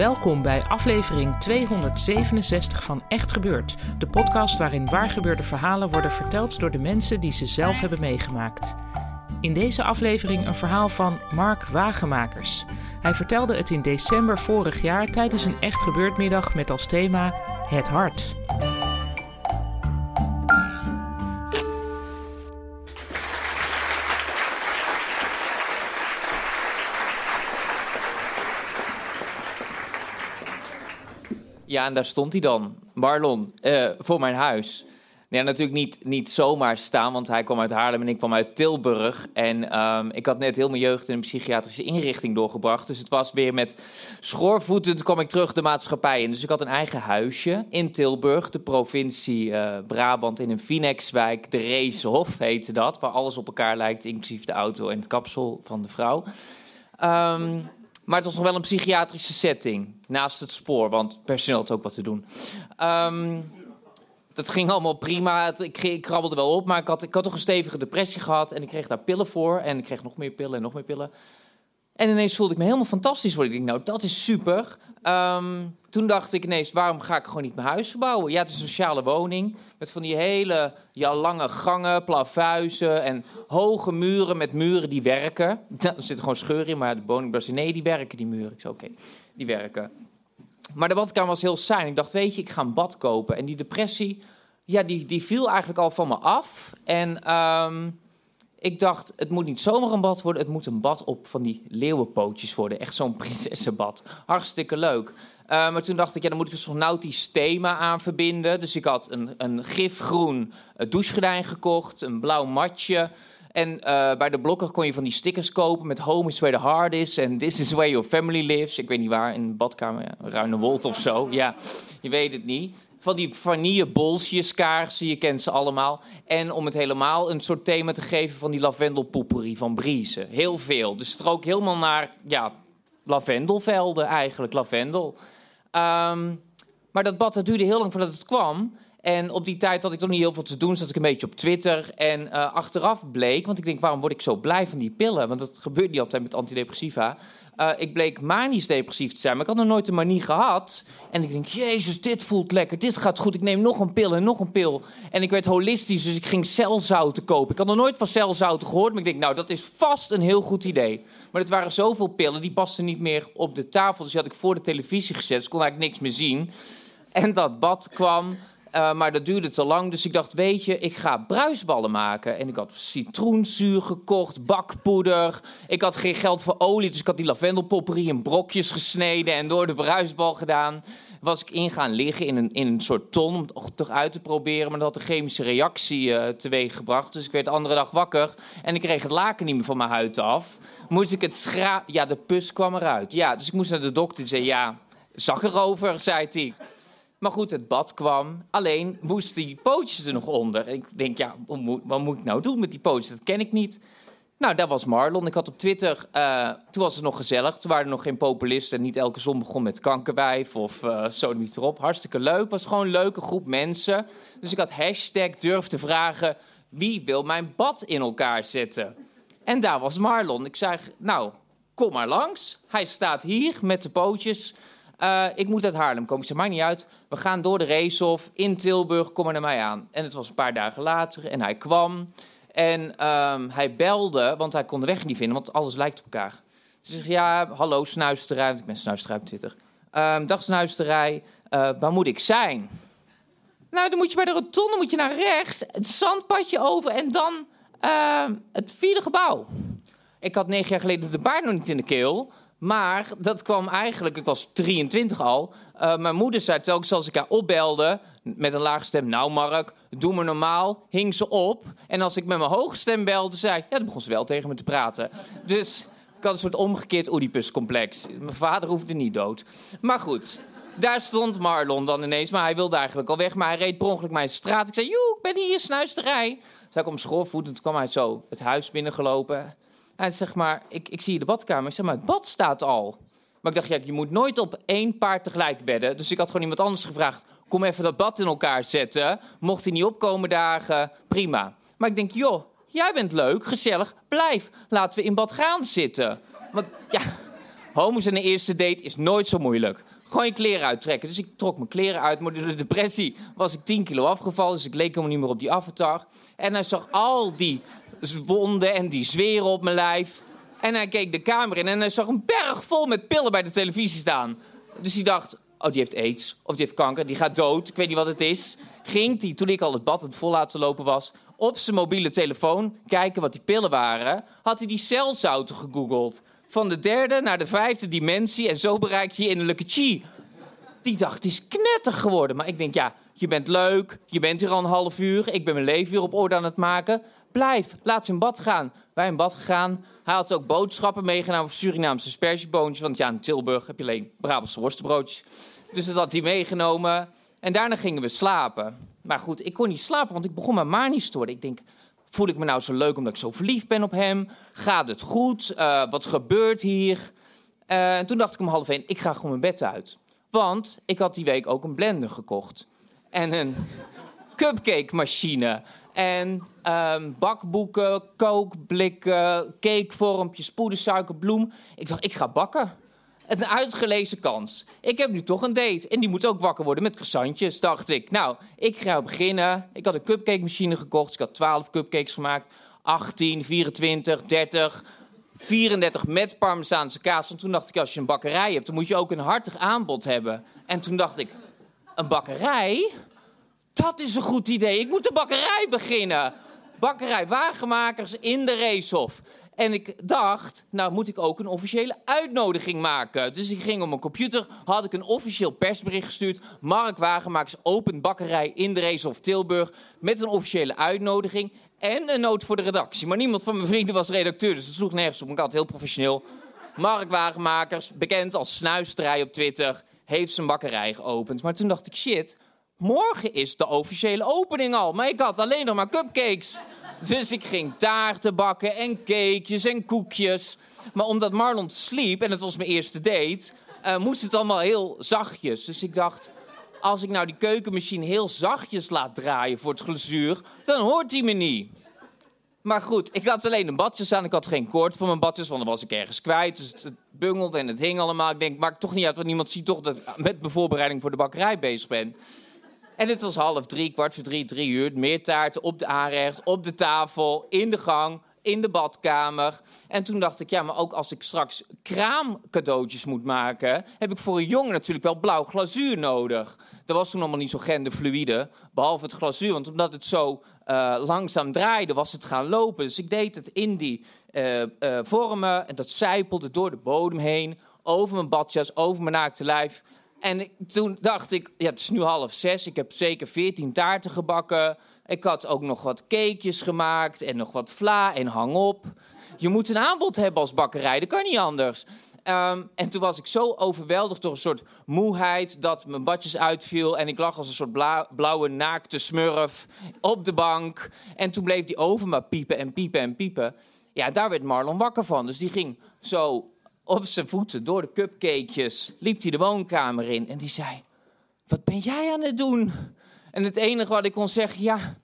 Welkom bij aflevering 267 van Echt Gebeurd, de podcast waarin waargebeurde verhalen worden verteld door de mensen die ze zelf hebben meegemaakt. In deze aflevering een verhaal van Mark Wagemakers. Hij vertelde het in december vorig jaar tijdens een Echt Gebeurd middag met als thema Het Hart. Ja, en daar stond hij dan, Marlon, eh, voor mijn huis. Ja, natuurlijk niet, niet zomaar staan, want hij kwam uit Haarlem en ik kwam uit Tilburg. En ehm, ik had net heel mijn jeugd in een psychiatrische inrichting doorgebracht. Dus het was weer met schoorvoeten, toen kwam ik terug de maatschappij in. Dus ik had een eigen huisje in Tilburg, de provincie eh, Brabant, in een Finex-wijk. De Reeshof heette dat, waar alles op elkaar lijkt, inclusief de auto en het kapsel van de vrouw. Ehm, maar het was nog wel een psychiatrische setting. Naast het spoor, want personeel had ook wat te doen. Ehm, dat ging allemaal prima. Ik, ik krabbelde wel op, maar ik had, ik had toch een stevige depressie gehad. En ik kreeg daar pillen voor. En ik kreeg nog meer pillen en nog meer pillen. En ineens voelde ik me helemaal fantastisch worden. Ik denk, nou, dat is super. Ehm, toen dacht ik ineens, waarom ga ik gewoon niet mijn huis verbouwen? Ja, het is een sociale woning. Met van die hele ja, lange gangen, plafuizen en hoge muren met muren die werken. Er zitten gewoon scheuren in, maar de woningbouw zei, nee, die werken, die muren. Ik zei, oké, die werken. Maar de badkamer was heel saai. Ik dacht, weet je, ik ga een bad kopen. En die depressie, ja, die, die viel eigenlijk al van me af. En ehm, ik dacht, het moet niet zomaar een bad worden. Het moet een bad op van die leeuwenpootjes worden. Echt zo'n prinsessenbad. Hartstikke leuk. Eh, maar toen dacht ik, ja, dan moet ik er zo'n nautisch thema aan verbinden. Dus ik had een, een gifgroen eh, douchegordijn gekocht, een blauw matje. En eh, bij de blokker kon je van die stickers kopen met Home is where the heart is en This is where your family lives. Ik weet niet waar, in de badkamer, ja, Ruinewold of zo. Ja, je weet het niet. Van die vanille bolsjeskaarsen, je kent ze allemaal. En om het helemaal een soort thema te geven van die lavendelpoeperie van Briese. Heel veel. Dus strook helemaal naar, ja, lavendelvelden eigenlijk, lavendel. Ehm, maar dat bad dat duurde heel lang voordat het kwam. En op die tijd had ik toch niet heel veel te doen. Zat ik een beetje op Twitter. En eh, achteraf bleek, want ik denk, waarom word ik zo blij van die pillen? Want dat gebeurt niet altijd met antidepressiva. Eh, ik bleek manisch depressief te zijn, maar ik had nog nooit een manie gehad. En ik denk, jezus, dit voelt lekker, dit gaat goed. Ik neem nog een pil en nog een pil. En ik werd holistisch, dus ik ging celzouten kopen. Ik had nog nooit van celzouten gehoord, maar ik denk, nou, dat is vast een heel goed idee. Maar het waren zoveel pillen, die pasten niet meer op de tafel. Dus die had ik voor de televisie gezet, dus kon eigenlijk niks meer zien. En dat bad kwam, eh, maar dat duurde te lang. Dus ik dacht, weet je, ik ga bruisballen maken. En ik had citroenzuur gekocht, bakpoeder. Ik had geen geld voor olie, dus ik had die lavendelpopperie in brokjes gesneden... en door de bruisbal gedaan. Was ik in gaan liggen in een, in een soort ton om het toch uit te proberen. Maar dat had een chemische reactie eh, teweeg gebracht. Dus ik werd de andere dag wakker en ik kreeg het laken niet meer van mijn huid af. Moest ik het schra... Ja, de pus kwam eruit. Ja, dus ik moest naar de dokter. Die zei, ja, zag erover, zei hij. Maar goed, het bad kwam. Alleen moesten die pootjes er nog onder. Ik denk, ja, wat moet, wat moet ik nou doen met die pootjes? Dat ken ik niet. Nou, dat was Marlon. Ik had op Twitter, eh, toen was het nog gezellig. Toen waren er nog geen populisten. Niet elke zon begon met kankerwijf of eh zo niet erop. Hartstikke leuk. was gewoon een leuke groep mensen. Dus ik had hashtag durf te vragen... wie wil mijn bad in elkaar zetten? En daar was Marlon. Ik zei, nou, kom maar langs. Hij staat hier met de pootjes. Eh, ik moet uit Haarlem komen. Ik zei, maakt niet uit. We gaan door de Reeshof in Tilburg. Kom maar naar mij aan. En het was een paar dagen later. En hij kwam. En ehm, hij belde, want hij kon de weg niet vinden. Want alles lijkt op elkaar. Dus ik zeg, ja, hallo snuisterij. Ik ben snuisterij op Twitter. Ehm, dag snuisterij. Eh, waar moet ik zijn? Nou, dan moet je bij de rotonde moet je naar rechts. Het zandpadje over. En dan ehm, het vierde gebouw. ik had negen jaar geleden de baard nog niet in de keel. Maar dat kwam eigenlijk, ik was 23 al. Uh, mijn moeder zei telkens als ik haar opbelde met een lage stem... Nou Mark, doe me normaal, hing ze op. En als ik met mijn hoge stem belde, zei ja, dan begon ze wel tegen me te praten. Dus ik had een soort omgekeerd Oedipus-complex. Mijn vader hoefde niet dood. Maar goed, daar stond Marlon dan ineens. Maar hij wilde eigenlijk al weg. Maar hij reed per ongeluk mijn straat. Ik zei, joe, ik ben hier, snuisterij. Schoolvoet. En toen kwam hij zo het huis binnengelopen. Hij zeg maar, ik, ik zie je de badkamer. Ik zeg maar, het bad staat al. Maar ik dacht, ja, je moet nooit op één paard tegelijk wedden. Dus ik had gewoon iemand anders gevraagd. Kom even dat bad in elkaar zetten. Mocht hij niet opkomen dagen, prima. Maar ik denk, joh, jij bent leuk, gezellig. Blijf, laten we in bad gaan zitten. Want ja, homo's en een eerste date is nooit zo moeilijk. Gewoon je kleren uittrekken. Dus ik trok mijn kleren uit. Maar door de depressie was ik 10 kilo afgevallen. Dus ik leek helemaal niet meer op die avatar. En hij zag al die wonden en die zweren op mijn lijf. En hij keek de kamer in en hij zag een berg vol met pillen bij de televisie staan. Dus hij dacht, oh, die heeft aids. Of die heeft kanker, die gaat dood. Ik weet niet wat het is. Ging hij, toen ik al het bad het vol laten lopen was... op zijn mobiele telefoon kijken wat die pillen waren... had hij die celzouten gegoogeld. Van de derde naar de vijfde dimensie... en zo bereik je innerlijke chi. Die dacht, is knetter geworden. Maar ik denk, ja, je bent leuk, je bent hier al een half uur... ik ben mijn leven weer op orde aan het maken... Blijf, laat ze in bad gaan. Wij in bad gegaan. Hij had ook boodschappen meegenomen voor Surinaamse aspergeboontjes. Want ja, in Tilburg heb je alleen Brabantse worstenbroodjes. Dus dat had hij meegenomen. En daarna gingen we slapen. Maar goed, ik kon niet slapen, want ik begon mijn manisch te worden. Ik denk, voel ik me nou zo leuk omdat ik zo verliefd ben op hem? Gaat het goed? Uh, wat gebeurt hier? Uh, en toen dacht ik om half één, ik ga gewoon mijn bed uit. Want ik had die week ook een blender gekocht. En een cupcake machine. En um, bakboeken, kookblikken, cakevormpjes, poedersuiker, bloem. Ik dacht, ik ga bakken. Het een uitgelezen kans. Ik heb nu toch een date. En die moet ook wakker worden met croissantjes, dacht ik. Nou, ik ga beginnen. Ik had een cupcake machine gekocht. Ik had 12 cupcakes gemaakt. 18, 24, 30, 34 met parmezaanse kaas. En toen dacht ik, als je een bakkerij hebt, dan moet je ook een hartig aanbod hebben. En toen dacht ik, een bakkerij? Dat is een goed idee. Ik moet een bakkerij beginnen. Bakkerij Wagenmakers in de Racehof. En ik dacht, nou moet ik ook een officiële uitnodiging maken. Dus ik ging op mijn computer, had ik een officieel persbericht gestuurd. Mark Wagenmakers opent bakkerij in de Racehof Tilburg. Met een officiële uitnodiging en een noot voor de redactie. Maar niemand van mijn vrienden was redacteur, dus dat sloeg nergens op. Ik had het heel professioneel. Mark Wagenmakers, bekend als snuisterij op Twitter, heeft zijn bakkerij geopend. Maar toen dacht ik, shit, morgen is de officiële opening al. Maar ik had alleen nog maar cupcakes. Dus ik ging taarten bakken en cakejes en koekjes. Maar omdat Marlon sliep en het was mijn eerste date, uh, moest het allemaal heel zachtjes. Dus ik dacht, als ik nou die keukenmachine heel zachtjes laat draaien voor het glazuur, dan hoort hij me niet. Maar goed, ik had alleen een badjes aan. Ik had geen koord voor mijn badjes, want dan was ik ergens kwijt. Dus het bungelde en het hing allemaal. Ik denk, maakt toch niet uit, want niemand ziet toch dat ik met mijn voorbereiding voor de bakkerij bezig ben. En het was half drie, kwart voor drie, drie uur. Meer taarten op de aanrecht, op de tafel, in de gang, in de badkamer. En toen dacht ik, ja, maar ook als ik straks kraamcadeautjes moet maken... heb ik voor een jongen natuurlijk wel blauw glazuur nodig. Dat was toen allemaal niet zo genderfluide, behalve het glazuur. Want omdat het zo uh, langzaam draaide, was het gaan lopen. Dus ik deed het in die uh, uh, vormen en dat zijpelde door de bodem heen... over mijn badjas, over mijn naakte lijf... En toen dacht ik, ja, het is nu half zes. Ik heb zeker veertien taarten gebakken. Ik had ook nog wat cakejes gemaakt en nog wat vla en hang op. Je moet een aanbod hebben als bakkerij, dat kan niet anders. Um, en toen was ik zo overweldigd door een soort moeheid dat mijn badjes uitviel. En ik lag als een soort blauwe naakte smurf op de bank. En toen bleef die oven maar piepen en piepen en piepen. Ja, daar werd Marlon wakker van. Dus die ging zo op zijn voeten door de cupcakejes, liep hij de woonkamer in en die zei: Wat ben jij aan het doen? En het enige wat ik kon zeggen, ja,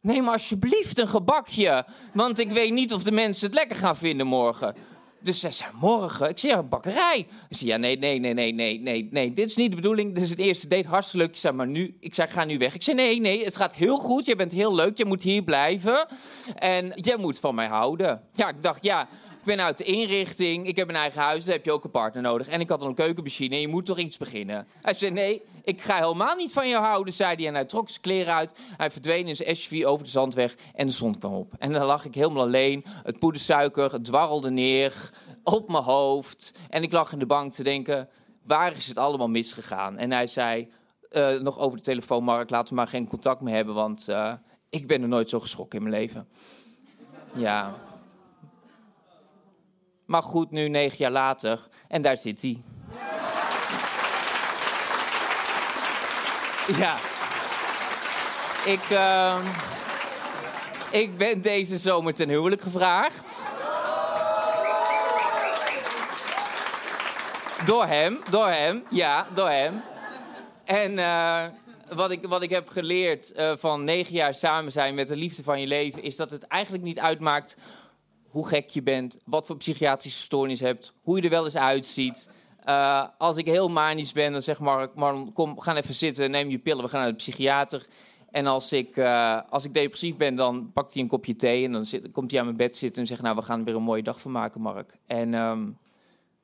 neem alsjeblieft een gebakje, want ik weet niet of de mensen het lekker gaan vinden morgen. Dus zij zei, morgen? Ik zeg, een bakkerij. Ik zei, ja, nee, nee, nee, nee, nee, nee, nee, dit is niet de bedoeling. Dit is het eerste date, hartstikke leuk. Ik zei, maar nu, ik zei, ga nu weg. Ik zei, nee, nee, het gaat heel goed. Je bent heel leuk, je moet hier blijven. En jij moet van mij houden. Ja, ik dacht, ja, Ik ben uit de inrichting, ik heb een eigen huis, dan heb je ook een partner nodig. En ik had een keukenmachine en je moet toch iets beginnen. Hij zei, nee, ik ga helemaal niet van jou houden, zei hij. En hij trok zijn kleren uit, hij verdween in zijn SUV over de zandweg en de zon kwam op. En dan lag ik helemaal alleen, het poedersuiker, dwarrelde neer op mijn hoofd. En ik lag in de bank te denken, waar is het allemaal misgegaan? En hij zei, eh, nog over de telefoon, Mark, laten we maar geen contact meer hebben, want eh, ik ben er nooit zo geschrokken in mijn leven. Ja. Maar goed, nu negen jaar later, en daar zit hij. Ja. Ik, ehm, ik ben deze zomer ten huwelijk gevraagd. Door hem, door hem, ja, door hem. En eh, wat, ik, wat ik heb geleerd eh, van negen jaar samen zijn met de liefde van je leven... is dat het eigenlijk niet uitmaakt hoe gek je bent, wat voor psychiatrische stoornis hebt, hoe je er wel eens uitziet. Eh, als ik heel manisch ben, dan zeg Mark, kom, ga even zitten, neem je pillen, we gaan naar de psychiater. En als ik, eh, als ik depressief ben, dan pakt hij een kopje thee en dan zit, komt hij aan mijn bed zitten en zegt, nou, we gaan er weer een mooie dag van maken, Mark. En ehm,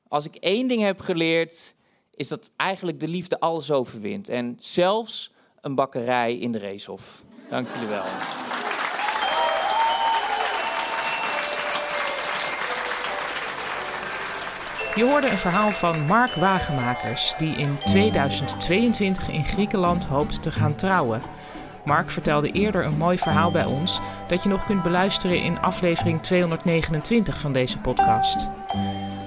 als ik één ding heb geleerd, is dat eigenlijk de liefde alles overwint. En zelfs een bakkerij in de Reeshof. Dank jullie wel. Je hoorde een verhaal van Mark Wagenmakers, die in 2022 in Griekenland hoopt te gaan trouwen. Mark vertelde eerder een mooi verhaal bij ons dat je nog kunt beluisteren in aflevering 229 van deze podcast.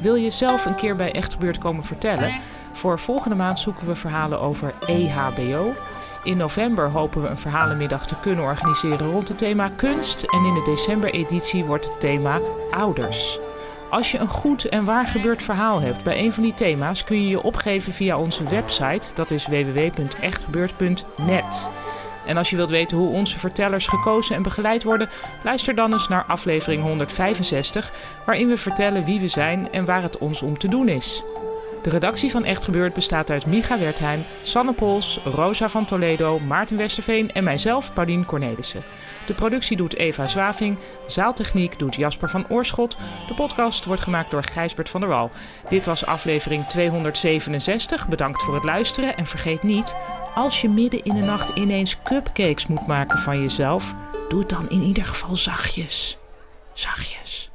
Wil je zelf een keer bij Echt Gebeurd komen vertellen? Voor volgende maand zoeken we verhalen over EHBO. In november hopen we een verhalenmiddag te kunnen organiseren rond het thema kunst. En in de december-editie wordt het thema ouders. Als je een goed en waar gebeurd verhaal hebt bij een van die thema's, kun je je opgeven via onze website. Dat is www.echtgebeurd.net. En als je wilt weten hoe onze vertellers gekozen en begeleid worden, luister dan eens naar aflevering 165, waarin we vertellen wie we zijn en waar het ons om te doen is. De redactie van Echt Gebeurd bestaat uit Micha Wertheim, Sanne Pols, Rosa van Toledo, Maarten Westerveen en mijzelf, Paulien Cornelissen. De productie doet Eva Zwaving, zaaltechniek doet Jasper van Oorschot. De podcast wordt gemaakt door Gijsbert van der Wal. Dit was aflevering 267. Bedankt voor het luisteren en vergeet niet, als je midden in de nacht ineens cupcakes moet maken van jezelf, doe het dan in ieder geval zachtjes. Zachtjes.